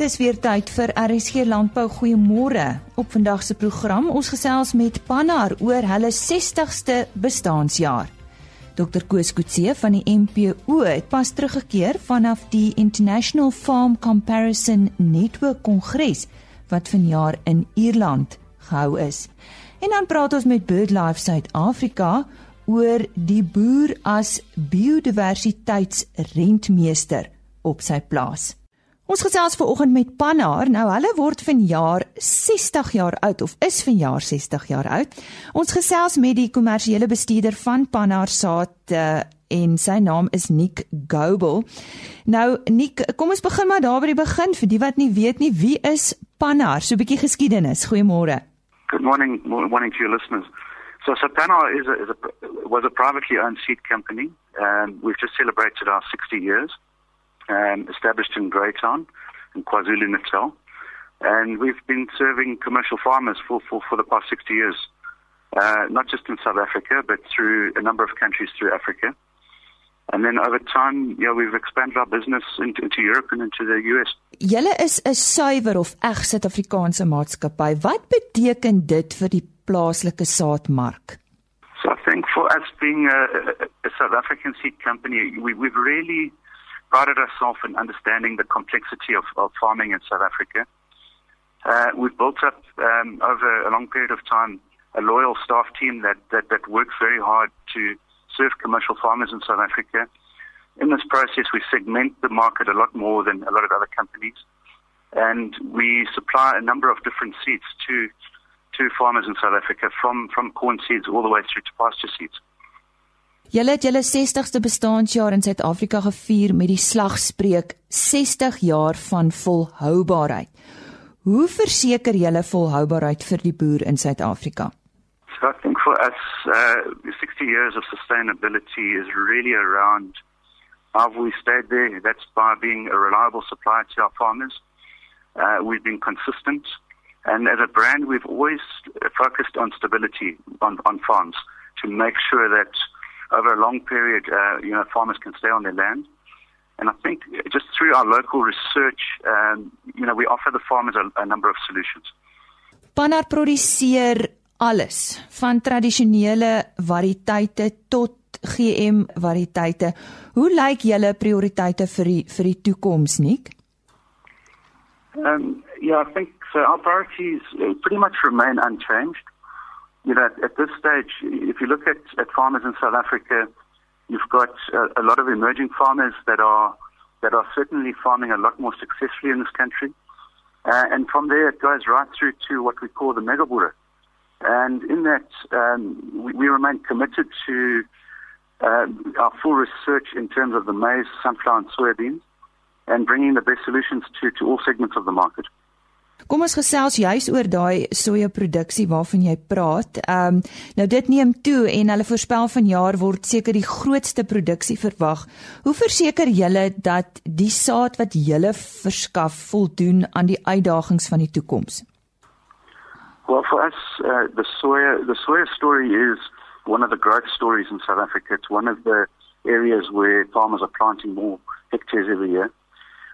Dis weer tyd vir RSG Landbou Goeiemôre. Op vandag se program ons gesels met Pannar oor hulle 60ste bestaanjaar. Dr Koos Kutse van die MPO het pas teruggekeer vanaf die International Farm Comparison Network Kongres wat vanjaar in Ierland gehou is. En dan praat ons met BirdLife Suid-Afrika oor die boer as biodiversiteitsrentmeester op sy plaas. Ons gesels ver oggend met Pannar. Nou hulle word vanjaar 60 jaar oud of is vanjaar 60 jaar oud. Ons gesels met die kommersiële bestuurder van Pannar Saad uh, en sy naam is Nick Gobel. Nou Nick, kom ons begin maar daar by die begin vir die wat nie weet nie wie is Pannar? So 'n bietjie geskiedenis. Goeiemôre. Good morning, morning to your listeners. So, so Pannar is a, is a was a privately owned seed company and we've just celebrated our 60 years. Um, established in Greytown in KwaZulu Natal. And we've been serving commercial farmers for, for, for the past 60 years, uh, not just in South Africa, but through a number of countries through Africa. And then over time, yeah, we've expanded our business into, into Europe and into the US. Julle is 'n suiwer of eg Suid-Afrikaanse maatskappy. Wat beteken dit vir die plaaslike saadmark? So I think for us being a, a South African seed company, we, we've really prided ourselves in understanding the complexity of, of farming in South Africa. Uh, we've built up um, over a long period of time a loyal staff team that, that, that works very hard to serve commercial farmers in South Africa. In this process, we segment the market a lot more than a lot of other companies, and we supply a number of different seeds to to farmers in South Africa, from from corn seeds all the way through to pasture seeds. Julle het julle 60ste bestaanjaar in Suid-Afrika gevier met die slagspreuk 60 jaar van volhoubaarheid. Hoe verseker julle volhoubaarheid vir die boer in Suid-Afrika? So I think for us uh 60 years of sustainability is really around how we stayed there that's by being a reliable supplier to our farmers. Uh we've been consistent and as a brand we've always focused on stability on on farms to make sure that over a long period, uh, you know, farmers can stay on their land. And I think just through our local research, um, you know, we offer the farmers a, a number of solutions. Pannar produseer alles, van tradisionele variëteite tot GM variëteite. Hoe lyk julle prioriteite vir die vir die toekoms, Nik? Um yeah, I think so our priorities pretty much remain unchanged. You know, at, this stage, if you look at, at farmers in South Africa, you've got a, a, lot of emerging farmers that are that are certainly farming a lot more successfully in this country. Uh, and from there, it goes right through to what we call the mega boer. And in that, um, we, we, remain committed to uh, our full research in terms of the maize, sunflower, and soybeans, and bringing the best solutions to, to all segments of the market. Kom ons gesels juis oor daai sojaproduksie waarvan jy praat. Ehm um, nou dit neem toe en hulle voorspel vanjaar word seker die grootste produksie verwag. Hoe verseker julle dat die saad wat julle verskaf voldoen aan die uitdagings van die toekoms? Well for us uh, the soya the soya story is one of the growth stories in South Africa. It's one of the areas where farmers are planting more hectares every year.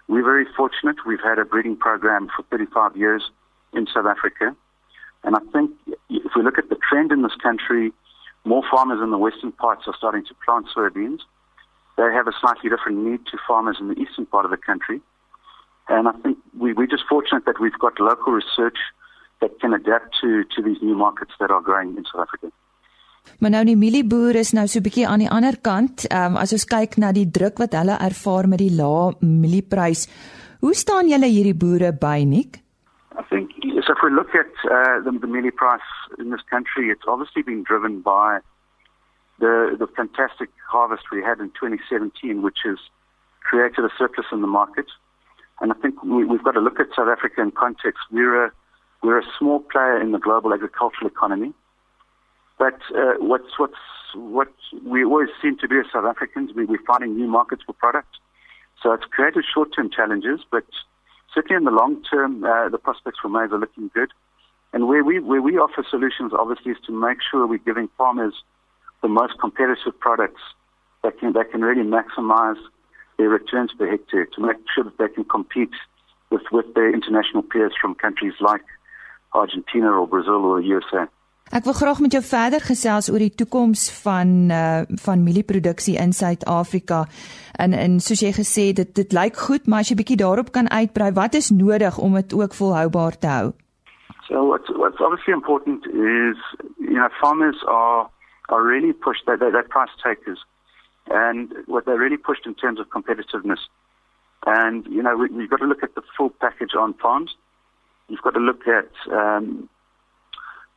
We're very fortunate. We've had a breeding program for 35 years in South Africa. And I think if we look at the trend in this country, more farmers in the western parts are starting to plant soybeans. They have a slightly different need to farmers in the eastern part of the country. And I think we, we're just fortunate that we've got local research that can adapt to, to these new markets that are growing in South Africa. Maar nou die mielieboere is nou so 'n bietjie aan die ander kant. Ehm um, as ons kyk na die druk wat hulle ervaar met die lae mielieprys, hoe staan julle hierdie boere by, Nik? I think so if we look at uh, the, the mielie price in this country, it's obviously been driven by the the fantastic harvest we had in 2017, which has created a surplus in the market. And I think we, we've got to look at South Africa in context. We're a we're a small player in the global agricultural economy. But uh, what's what's what we always seem to do as South Africans, we, we're finding new markets for product. So it's created short-term challenges, but certainly in the long term, uh, the prospects for maize are looking good. And where we where we offer solutions, obviously, is to make sure we're giving farmers the most competitive products that can that can really maximize their returns per hectare, to make sure that they can compete with, with their international peers from countries like Argentina or Brazil or the USA. Ek wil graag met jou verder gesels oor die toekoms van uh, van mielieproduksie in Suid-Afrika. En en soos jy gesê dit dit lyk goed, maar as jy bietjie daarop kan uitbrei, wat is nodig om dit ook volhoubaar te hou? So what's what's obviously important is you know farmers are are really pushed that they're price takers and what they're really pushed in terms of competitiveness. And you know we, we've got to look at the full package on farms. You've got to look at um,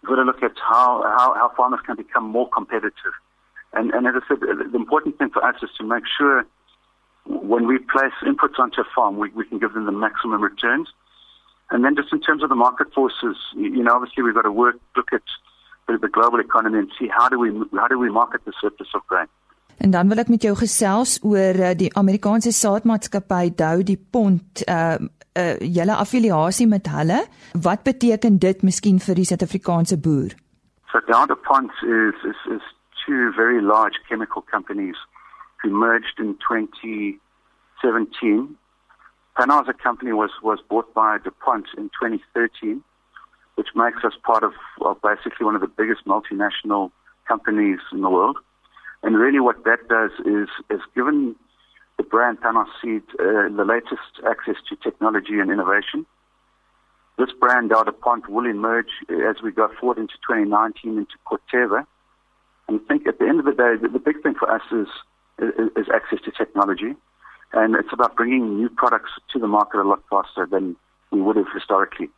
You've got to look at how, how, how farmers can become more competitive. And, and as I said, the important thing for us is to make sure when we place inputs onto a farm, we, we can give them the maximum returns. And then just in terms of the market forces, you know, obviously we've got to work, look at the, the global economy and see how do we, how do we market the surplus of grain. En dan wil ek met jou gesels oor eh, die Amerikaanse saadmaatskappy Dow die Pond uh uh, julle affiliasie met hulle. Wat beteken dit miskien vir die Suid-Afrikaanse boer? So DowDuPont is, is is two very large chemical companies who merged in 2017. Panar's company was was bought by DuPont in 2013, which makes us part of, of basically one of the biggest multinational companies in the world. And really what that does is is given the brand Panos Seed uh, the latest access to technology and innovation. This brand, out of Pont, will emerge as we go forward into 2019 into Corteva. And I think at the end of the day, the, the big thing for us is, is, is access to technology. And it's about bringing new products to the market a lot faster than we would have historically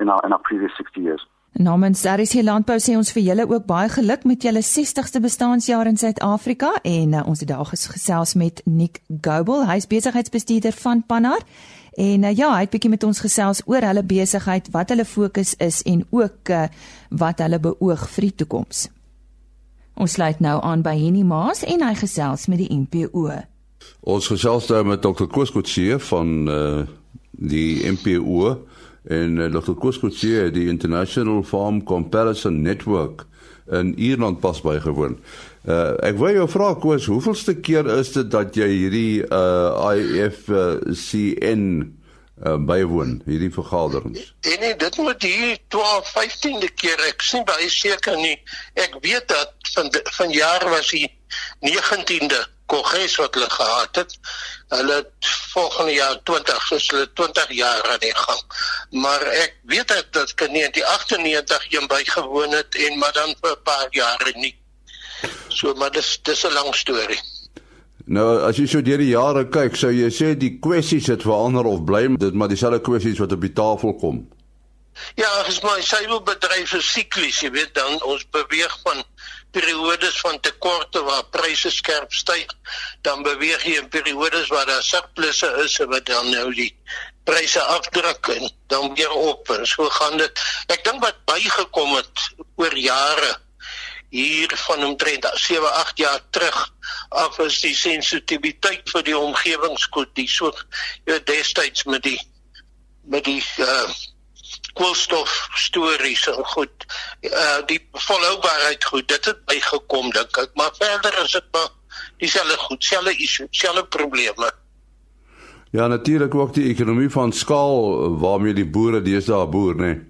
in our, in our previous 60 years. Namens RC Landbou sê ons vir julle ook baie geluk met julle 60ste bestaanjaar in Suid-Afrika en uh, ons het daar gesels met Nick Gobel, hy's besigheidsbestuurder van Pannar. En uh, ja, hy het bietjie met ons gesels oor hulle besigheid, wat hulle fokus is en ook uh, wat hulle beoog vir die toekoms. Ons sluit nou aan by Henny Maas en hy gesels met die NPO. Ons gesels daar met Dr. Koos Kotse van uh, die NPO en uh, Dr. Koskutsie die International Farm Comparison Network in Ierland pas bygewoon. Uh ek wil jou vra Koos, hoeveelste keer is dit dat jy hierdie uh IFCN uh bywoon, hierdie vergaderings? Nee, nee, dit moet hier 12, 15de keer ek sien baie seker nie. Ek weet dat van van jaar was hy 19de kongres wat hulle gehad het. Hulle het volgende jaar 20, soos hulle 20 jaar aan die gang. Maar ek weet dat dat ek in 1998 een bygewoon het en maar dan vir 'n paar jare nie. So maar dis dis 'n lang storie. Nou as jy so deur die jare kyk, sou jy sê die kwessies het verander of bly dit maar dieselfde kwessies wat op die tafel kom. Ja, as my seilbedryf is siklies, jy weet dan ons beweeg van periodes van tekorte waar pryse skerp styg, dan beweeg jy in periodes waar daar surplusse is wat dan nou die pryse afdruk en dan weer op en so gaan dit. Ek dink wat bygekom het oor jare hier van omtrent 7, 8 jaar terug af is die sensitiwiteit vir die omgewingskoed, die so jy destyds met die met die uh koolstof stories en goed. Uh die volhoubaarheid goed, dit het bygekom dink ek, maar verder is dit maar dieselfde goed, selfde issue, selfde probleme. Ja, natuurlik ook die ekonomie van skaal waarmee die boere deesdae boer, né? Nee.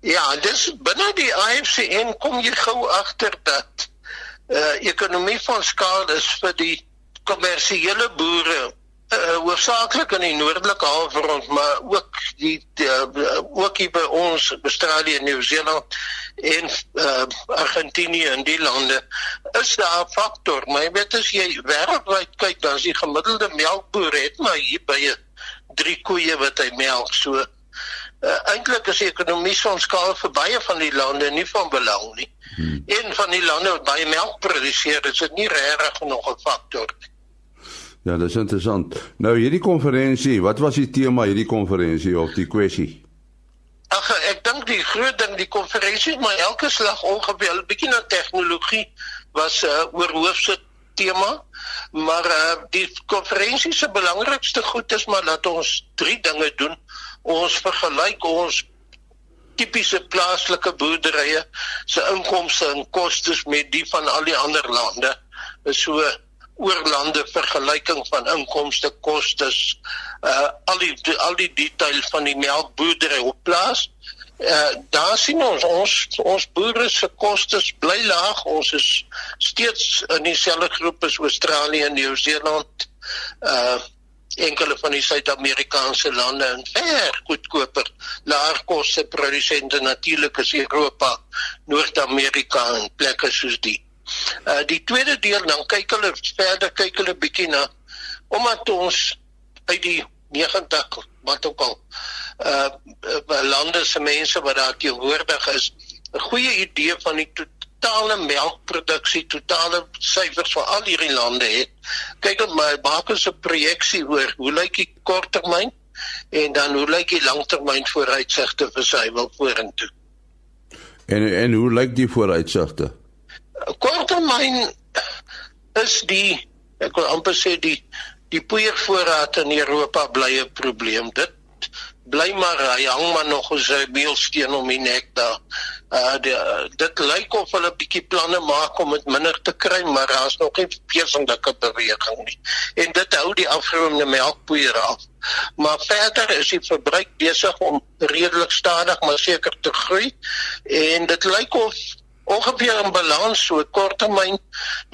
Ja, dis binne die IFCN kom jy gou agter dat uh ekonomie van skaal is vir die kommersiële boere uh, hoofsaaklik in die noordelike halfrond maar ook die, uh, ook hier by ons Australië en Nieu-Seeland en uh, Argentinië en die lande is daar 'n faktor maar jy weet as jy wêreldwyd kyk dan is die gemiddelde melkboer het maar hier by 3 koeie wat hy melk. So uh, eintlik is die ekonomie van skaal vir baie van die lande nie van belang nie. Hmm. en van die lande wat baie melk produseer is dit nie regtig nog 'n faktor nie Ja, dis interessant. Nou hierdie konferensie, wat was die tema hierdie konferensie of die kwessie? Ag, ek dink die groot ding die konferensie, maar elke slag ongeveer 'n bietjie na tegnologie was 'n uh, oorhoofse tema. Maar uh, die konferensie se belangrikste goed is maar dat ons drie dinge doen. Ons vergelyk ons tipiese plaaslike boerderye se inkomste en kostes met die van al die ander lande. So oorlande vergelyking van inkomste, kostes, uh al die al die detail van die melkboerdery op plaas. Uh daar sien ons ons ons boere se kostes bly laag. Ons is steeds in dieselfde groep as Australië en Nieu-Seeland. Uh enkele van die Suid-Amerikaanse lande en ver goedkoper laer koste produsente natuurlik is Europa, Noord-Amerika en plekke soos die. Uh die tweede deel dan kyk hulle verder kyk hulle bietjie na omdat ons uit die 90 wat ook al uh, uh lande se mense wat daar teenwoordig is 'n goeie idee van die totale melkproduksie totale syfers vir al hierdie lande het. Kyk op my maak ons 'n projeksie oor hoe lyk die korttermyn en dan hoe lyk die langtermyn vooruitsigte vir sy wil vorentoe? En en hoe lyk die vooruitsigte korttermyn is die ek wil amper sê die die poeiervoorraad in Europa bly 'n probleem. Dit bly maar hy hang maar nog as 'n beelsteen om die nek daar. Uh die, dit lyk of hulle 'n bietjie planne maak om dit minder te kry, maar daar's nog nie feesinglike beweging nie. En dit hou die afgeroomde melkpoeier af. Maar verder is die verbruik besig om redelik stadig maar seker te groei en dit lyk of ongeveer in balans so korttermyn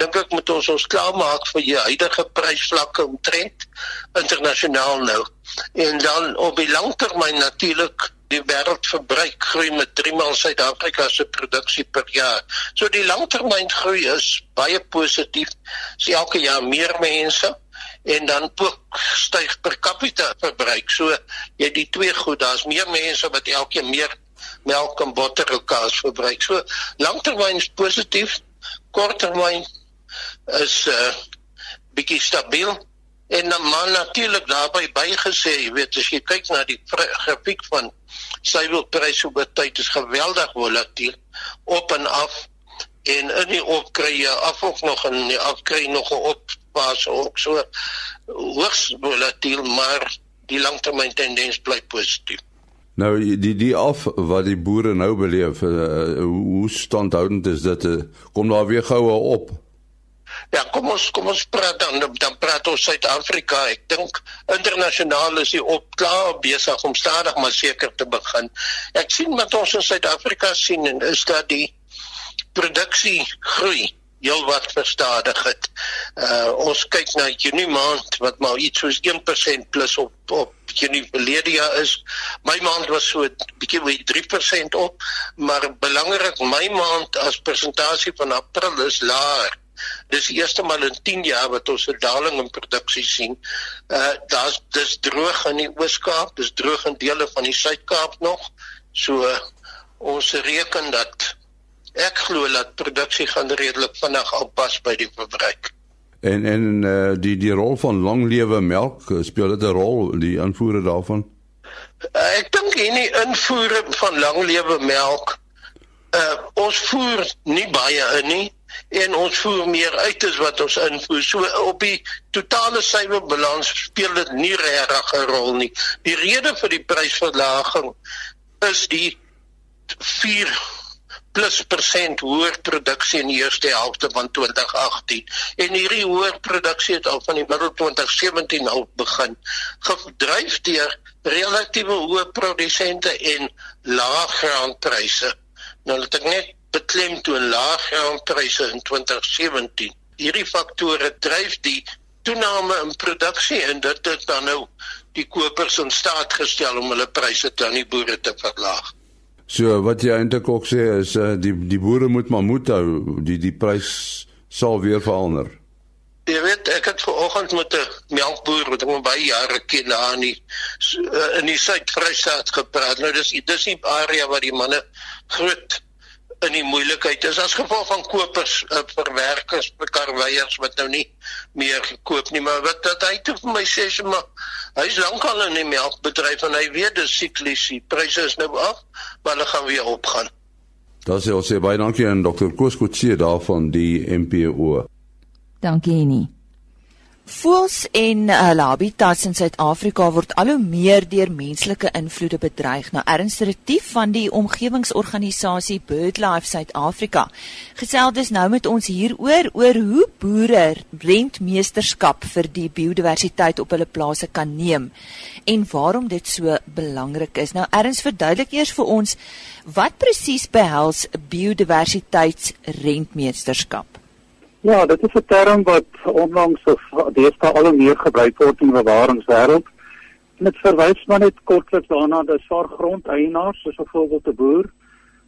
dink ek moet ons ons klaarmaak vir die huidige prysvlakke omtrent internasionaal nou en dan op die langtermyn natuurlik die wêreldverbruik groei met 3 maal Suid-Afrika se produksie per jaar. So die langtermyn groei is baie positief. Dis elke jaar meer mense en dan ook styg per capita verbruik. So jy die twee goed, daar's meer mense wat elke meer melk en botter en kaas verbruik. So langtermyn is positief, korttermyn is uh bietjie stabiel en dan natuurlik daarbey bygesê, jy weet as jy kyk na die grafiek van suiwelpryse oor tyd is geweldig volatiel op en af en in die opkry jy af of nog in die afkry nog 'n oppas ook so hoogs volatiel maar die langtermyn tendens bly positief. Nou die die af wat die boere nou beleef, uh, hoe standhoudend is dit? Uh, kom daar weer goue op? Ja, kom ons kom ons praat dan dan praat ons Suid-Afrika. Ek dink internasionaal is die op klaar besig om stadig maar seker te begin. Ek sien wat ons in Suid-Afrika sien en is dat die produksie groei heel wat verstadig het. Uh ons kyk na Junie maand wat maar iets soos 1% plus op op Junie verlede jaar is. My maand was so 'n bietjie by 3% op, maar belangrik my maand as persentasie van April is laer. Dis die eerste maal in 10 jaar wat ons 'n daling in produksie sien. Uh daar's dis droog in die Oos-Kaap, dis droog in dele van die Suid-Kaap nog. So ons reken dat ek glo dat produksie gaan redelik vinnig aanpas by die verbruik. En en uh, die die rol van langlewe melk eh, speel dit 'n rol die invoere daarvan? Uh, ek dink hierdie invoere van langlewe melk uh ons voer nie baie in nie en ons voer meer uit as wat ons invoer. So op die totale suiwerbalans speel dit nie regtig 'n rol nie. Die rede vir die prysverlaging is die 4 plus persent hoër produksie in die eerste helfte van 2018 en hierdie hoër produksie het al van die middel 2017 al begin gedryf deur relatiewe hoë produsente en lae graanpryse. Nou het ek net beklemtoon lae graanpryse in 2017. Hierdie faktore dryf die toename in produksie en dit het dan nou die kopers in staat gestel om hulle pryse aan die boere te verlaag. So wat jy eintlik ook sê is uh, die die boere moet maar moed hou, die die prys sal weer verander. Jy weet, ek het vanoggend met 'n melkboer wat ek baie jare ken daar in die uh, in die Suid-Vrystaat gepraat. Nou dis dis die area waar die manne groot in die moeilikheid is as gevolg van kopers, uh, verwerkers, karweiers wat nou nie meer gekoop nie, maar wat dat hy toe vir my sê, sy maar hy's lankal in die melkbedryf en hy weet dis siklies, die pryse is nou af, maar hulle gaan weer opgaan. Das sê ons sê baie dankie aan Dr. Koskutsie daarvan die MPO. Dankie nie. Voëls en hulle habitats in Suid-Afrika word al hoe meer deur menslike invloede bedreig. Nou Ernst Retief van die omgewingsorganisasie BirdLife Suid-Afrika gesels dus nou met ons hieroor oor hoe boere rentmeesterskap vir die biodiversiteit op hulle plase kan neem en waarom dit so belangrik is. Nou Ernst verduidelik eers vir ons wat presies behels biodiversiteitsrentmeesterskap. Ja, dit is 'n term wat onlangs of deesdae al meer gebruik word in die bewaringswêreld. Dit verwys maar net kortliks daarna dat daar grondeienaars, soos byvoorbeeld 'n boer,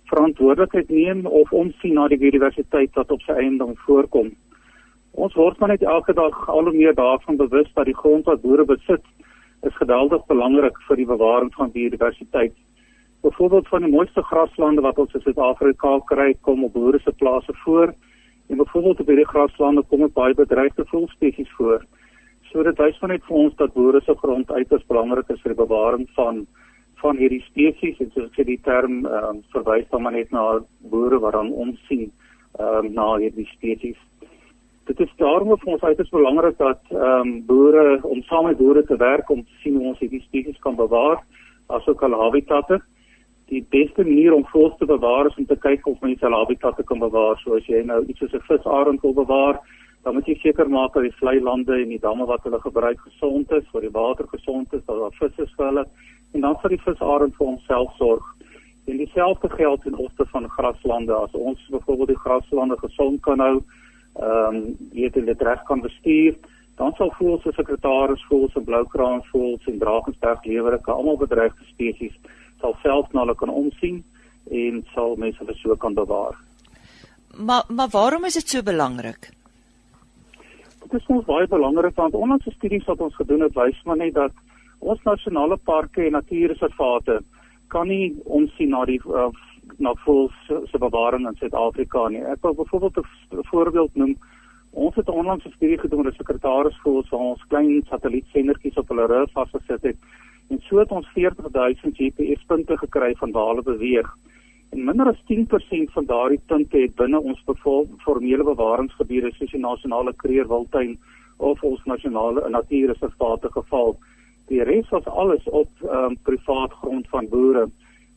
verantwoordelikheid neem of omsien na die biodiversiteit wat op sy eiendom voorkom. Ons word maar net elke dag al meer daarvan bewus dat die grond wat boere besit, is geweldig belangrik vir die bewaring van biodiversiteit. Byvoorbeeld van die mooiste graslande wat ons in Suid-Afrika kry, kom op boere se plase voor. En byvoorbeeld op hierdie graslande kom dit baie bedreigde voëlspesies voor. So dit wys van net vir ons dat boere se grond uiters belangrik is vir die bewaring van van hierdie spesies en soos ek sê die term ehm um, verwys dan maar net na boere wat dan omsien ehm um, na hierdie spesies. Dit is daarom vir ons uiters belangrik dat ehm um, boere om saam met boere te werk om te sien hoe ons hierdie spesies kan bewaar asook al habitatte die beste manier om voëls te bewaar is om te kyk of mense hulle habitatte kan bewaar. So as jy nou iets soos 'n visarend wil bewaar, dan moet jy seker maak dat die vlei lande en die damme wat hulle gebruik gesond is, vir die water gesond is, dat daar visse is vir hulle en dan vir die visarend vir homself sorg. En dieselfde geld ten opsigte van graslande. As ons byvoorbeeld die graslande gesond kan hou, ehm um, weet hulle dit reg kan bestuur, dan sal voëls se sekretaris voëls en bloukraanvoëls en Drakensberg lewerike almal bedreigde spesies sal self na hulle kan omsien en sal mense hulle so kan bewaar. Maar maar waarom is dit so belangrik? Dit is ons baie belangrik want onlangs studies wat ons gedoen het wys maar net dat ons nasionale parke en natuurreservate kan nie omsien na die uh, na voels se bewaring in Suid-Afrika nie. Ek wil byvoorbeeld 'n voorbeeld noem. Ons het onlangs 'n studie gedoen met 'n sekretaris voels waar ons klein satellietsendertjies op hulle rug vasgesit het En so het ons 40000 GPS-punte gekry van waar hulle beweeg. En minder as 10% van daardie punte het binne ons formele bewaringsgebiede soos die nasionale kreerwiltuin of ons nasionale natuurreservate geval. Die res was alles op um, privaat grond van boere.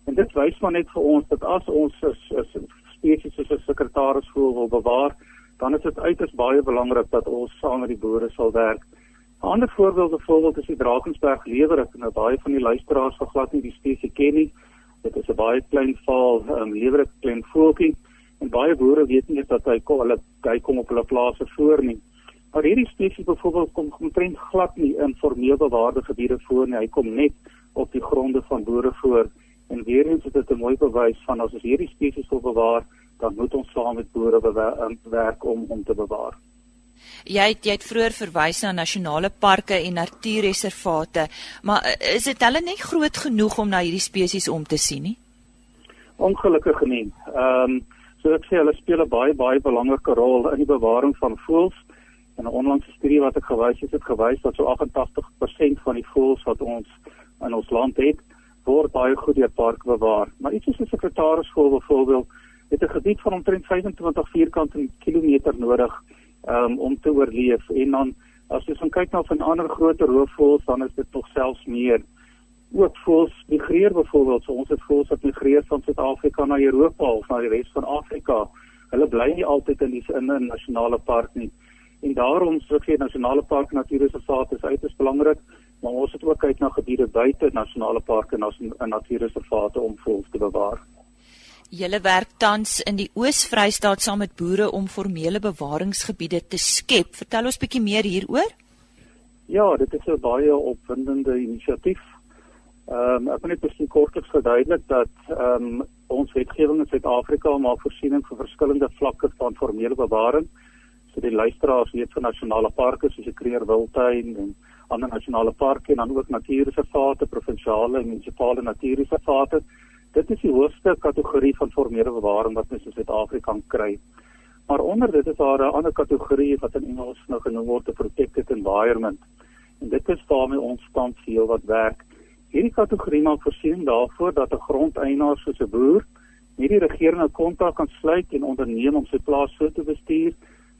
En dit wys maar net vir ons dat as ons is, is spesies soos 'n sekretaris wil bewaar, dan is dit uiters baie belangrik dat ons saam met die boere sal werk. Ander voorbeeld byvoorbeeld is die Drakensberg lewerik. Nou baie van die luisteraars sal glad nie die spesies ken nie. Dit is 'n baie klein val, um, lewerik klein voeltjie en baie boere weet nie dat hy kom hulle hy kom op hulle plase voor nie. Maar hierdie spesies byvoorbeeld kom omtrent glad nie in formeel bewaarde gebiede voor nie. Hy kom net op die gronde van boere voor. En weer eens is dit 'n mooi bewys van as ons hierdie spesies wil bewaar, dan moet ons saam met boere werk om om te bewaar. Jy het jy het vroeër verwys na nasionale parke en natuurreservate, maar eh, is dit hulle net groot genoeg om na hierdie spesies om te sien nie? Ongelukkig nie. Ehm um, so ek sê hulle speel 'n baie baie belangrike rol in die bewaring van voëls. En 'n onlangse studie wat ek gewys het, het gewys dat so 88% van die voëls wat ons in ons land het, word baie goed deur parke bewaar. Maar iets soos 'n sekretarisskool byvoorbeeld, het 'n gebied van omtrent 25 vierkante kilometer nodig um, om te oorleef. En dan as jy kyk na van ander groter roofvoëls dan is dit tog selfs meer. Ook voëls migreer byvoorbeeld so ons het voëls wat migreer van Suid-Afrika na Europa of na die res van Afrika. Hulle bly nie altyd in die in 'n nasionale park nie. En daarom sê nasionale park natuurreservate is uiters belangrik maar ons het ook kyk na gebiede buite nasionale parke en natuurreservate om voëls te bewaar Julle werk tans in die Oos-Vrystaat saam met boere om formele bewaringsgebiede te skep. Vertel ons bietjie meer hieroor. Ja, dit is 'n baie opwindende inisiatief. Ehm um, ek wil net presies kortliks verduidelik dat ehm um, ons wetgewing in Suid-Afrika maak voorsiening vir verskillende vlakke van formele bewaring. So die luisteraars weet van nasionale parke soos die Kruger Wildtuin en ander nasionale parke en dan ook natuurreservate, provinsiale en munisipale natuurreservate dit is die hoogste kategorie van formele bewaring wat ons in Suid-Afrika kan kry. Maar onder dit is daar 'n ander kategorie wat in Engels nou genoem word 'n protected environment. En dit is waarmee ons tans veel wat werk. Hierdie kategorie maak voorsiening daarvoor dat 'n grondeienaar soos 'n boer met die regering 'n kontrak kan sluit en onderneem om sy plaas so te bestuur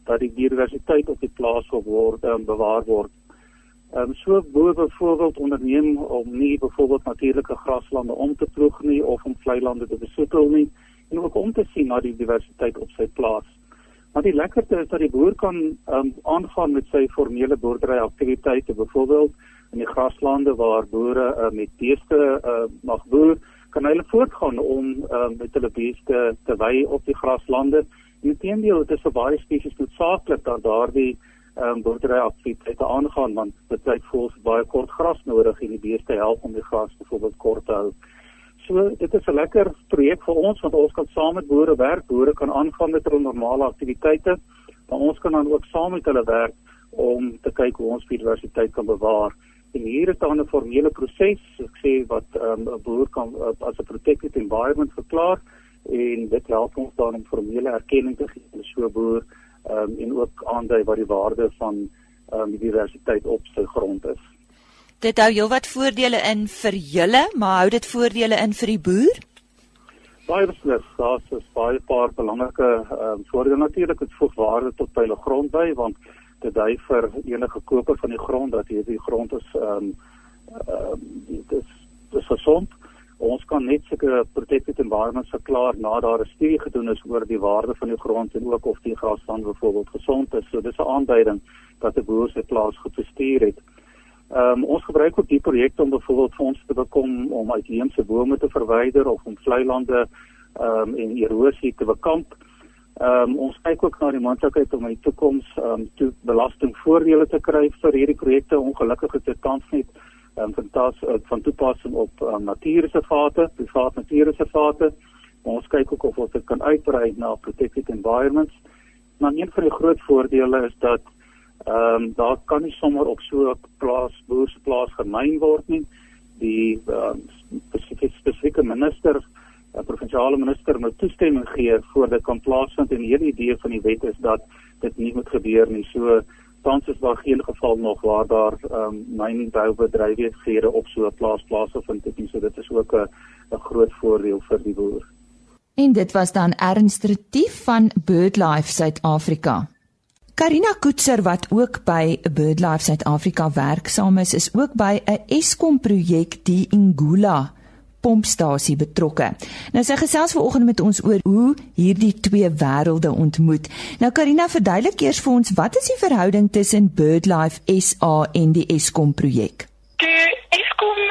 dat die biodiversiteit op die plaas word um, bewaar word. Ehm um, so boer byvoorbeeld onderneem om nie byvoorbeeld natuurlike graslande om te ploeg nie of om vlei lande te besoekel nie en ook om te sien na die diversiteit op sy plaas. Maar die lekkerte is dat die boer kan ehm um, aangaan met sy formele boerdery aktiwiteite byvoorbeeld in die graslande waar boere uh, met beeste uh, mag boer kan hulle voortgaan om um, met hulle beeste te wy op die graslande. Inteendeel, dit is vir baie spesies noodsaaklik dat daardie ehm um, boerdery aktiwiteite aangaan want dit het vols baie kort gras nodig en die beeste help om die gras byvoorbeeld kort te hou. So dit is 'n lekker projek vir ons want ons kan saam met boere werk. Boere kan aangaan met hulle normale aktiwiteite, maar ons kan dan ook saam met hulle werk om te kyk hoe ons biodiversiteit kan bewaar. En hier is dan 'n formele proses, ek sê wat ehm, 'n um, boer kan uh, as 'n protected environment verklaar en dit help ons dan om formele erkenning te gee aan so 'n boer um, en ook aandui wat die waarde van um, die diversiteit op sy grond is. Dit hou heelwat voordele in vir julle, maar hou dit voordele in vir die boer? Baie beslis, daar is baie paar belangrike um, voordele natuurlik, dit voeg waarde tot by hulle grond by want te dui vir enige koper van die grond dat hierdie grond is ehm um, ehm um, dit is dis gesond. Ons kan net sulke protected environments verklaar na daar 'n studie gedoen is oor die waarde van die grond en ook of die grasland byvoorbeeld gesond is. So dis 'n aanduiding dat 'n boer sy plaas goed bestuur het. Ehm um, ons gebruik ook die projekte om byvoorbeeld fondse te bekom om uitheemse bome te verwyder of om vlei lande ehm um, en erosie te bekamp. Ehm um, ons kyk ook na die moontlikheid om in die toekoms ehm um, toe belastingvoordele te kry vir hierdie projekte. Ongelukkig is dit tans net um, van tas uh, van toepassing op um, natuurreservate, private natuurreservate. Ons kyk ook of ons dit kan uitbrei na protected environments. Maar een van die groot voordele is dat ehm um, daar kan nie sommer op so 'n plaas boersplaas gemyn word nie. Die um, spesifieke minister 'n provinsiale minister moet toestemming gee voor dit kan plaasvind en die hele idee van die wet is dat dit nie moet gebeur nie. So tans is daar geen geval nog waar daar ehm um, mynboubedrywighede op so 'n plaas plaasvind nie. So dit is ook 'n 'n groot voordeel vir die boer. En dit was dan Ernst Retief van BirdLife Suid-Afrika. Karina Koetser wat ook by BirdLife Suid-Afrika werksaam is, is ook by 'n Eskom projek die Ingula pompstasie betrokke. Nou sy gesels vanoggend met ons oor hoe hierdie twee wêrelde ontmoet. Nou Karina verduidelik eers vir ons wat is die verhouding tussen BirdLife SA en die Eskom projek? Die Eskom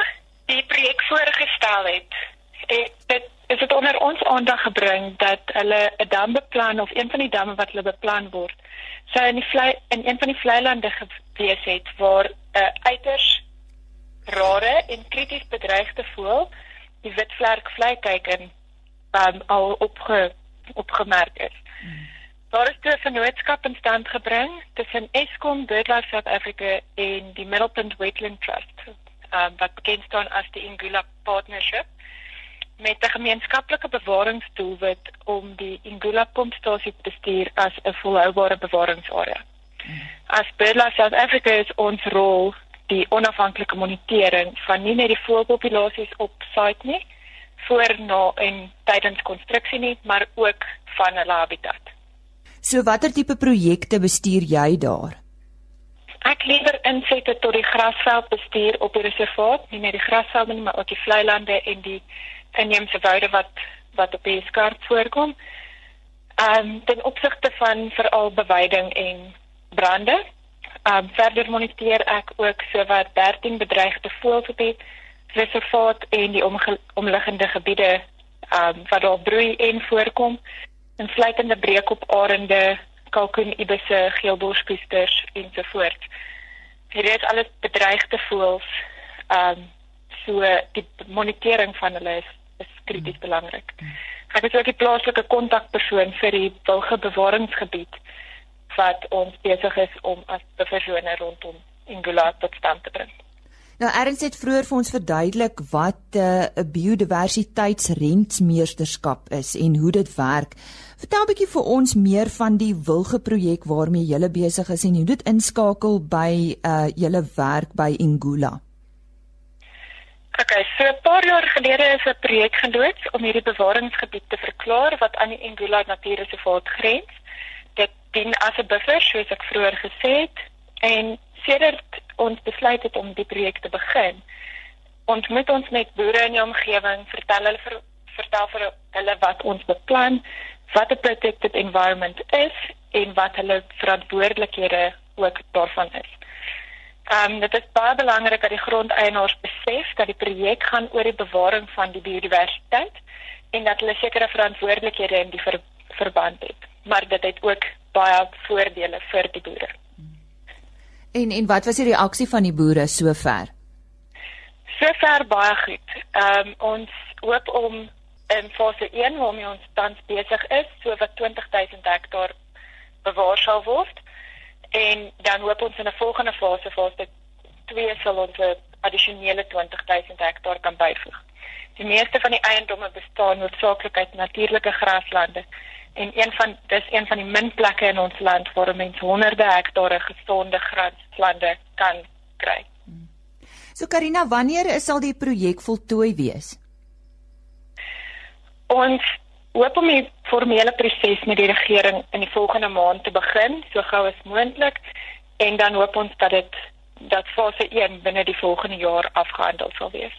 die projek voorgestel het, het dit is dit onder ons aandag gebring dat hulle 'n dam beplan of een van die damme wat hulle beplan word, sou in die vlei in een van die vlei lande gewees het waar 'n uh, uiters rare en krities bedreigde voël die witvlerk vleikeiken um, al opge, opgemerk is. Hmm. Daar is 'n vennootskap in stand gebring tussen Eskom, BirdLife South Africa en die Middlepunt Wetland Trust, um, wat bekend staan as die Ingula Partnership met 'n gemeenskaplike bewaringsdoelwit om die Ingula pompstasie te bestuur as 'n volhoubare bewaringsarea. Hmm. As BirdLife South Africa is ons rol die onafhanklike monitering van nie net die voëlpopulasies op site nie voor na en tydens konstruksie nie, maar ook van hulle habitat. So watter tipe projekte bestuur jy daar? Ek lewer insette tot die grasveld bestuur op die reservaat, nie net die grasvelde nie, maar ook die vlei lande en die inheemse woude wat wat op die skaart voorkom. Ehm um, ten opsigte van veral beweiding en brande Um verder moniteer ek ook sowat 13 bedreigde voëlgebied reservaat en die omliggende gebiede um wat daar broei en voorkom en sluitende breek op arende, kalkoen, ibisse, geelborspiesters ensovoorts. Hier is alles bedreigde voëls. Um so die monitering van hulle is, is krities belangrik. Ek is ook die plaaslike kontakpersoon vir die wilgebewaringsgebied wat ons besig is om as persone rondom Ingula tot stand te bring. Nou Erns het vroeër vir ons verduidelik wat eh, 'n uh, biodiversiteitsrentmeesterskap is en hoe dit werk. Vertel 'n bietjie vir ons meer van die wilge projek waarmee jy besig is en hoe dit inskakel by uh julle werk by Ingula. Okay, so 'n paar jaar gelede is 'n projek geloods om hierdie bewaringsgebied te verklaar wat aan die Ingula Natuurreservaat grens dien as 'n buffer soos ek vroeër gesê het en sedert ons besluit het om die projek te begin ontmoet ons met boere in die omgewing vertel hulle vir vertel vir hulle wat ons beplan wat 'n protected environment is en wat hulle verantwoordelikhede ook daarvan is. Ehm um, dit is baie belangrik dat die grondeienaars besef dat die projek gaan oor die bewaring van die biodiversiteit en dat hulle sekere verantwoordelikhede in die ver verband het. Maar dit het ook baie voordele vir die boere. En en wat was die reaksie van die boere sover? Sover baie goed. Ehm um, ons hoop om in fase 1 waarmee ons tans besig is, so wat 20000 hektaar bewaar sal word. En dan hoop ons in 'n volgende fase fase 2 sal ons 'n addisionele 20000 hektaar kan byvoeg. Die meeste van die eiendomme bestaan hoofsaaklik uit natuurlike graslande en een van dis een van die min plekke in ons land waar mense honderde hektare gesonde graslande kan kry. So Karina, wanneer sal die projek voltooi wees? Ons hoop om die formele proses met die regering in die volgende maand te begin, so gou as moontlik, en dan hoop ons dat dit dat fase 1 binne die volgende jaar afgehandel sal wees.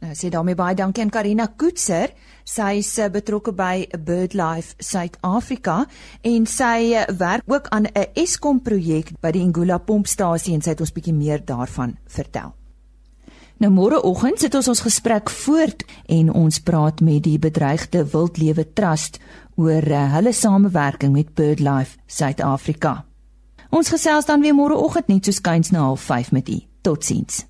Nou sê daarmee baie dankie aan Karina Koetser. Sy is eh, betrokke by BirdLife Suid-Afrika en sy eh, werk ook aan 'n Eskom projek by die Ngula pompstasie en sy het ons bietjie meer daarvan vertel. Nou môreoggend sit ons ons gesprek voort en ons praat met die bedreigde wildlewe trust oor uh, hulle samewerking met BirdLife Suid-Afrika. Ons gesels dan weer môreoggend net so skuins na 05:30 met u. Totsiens.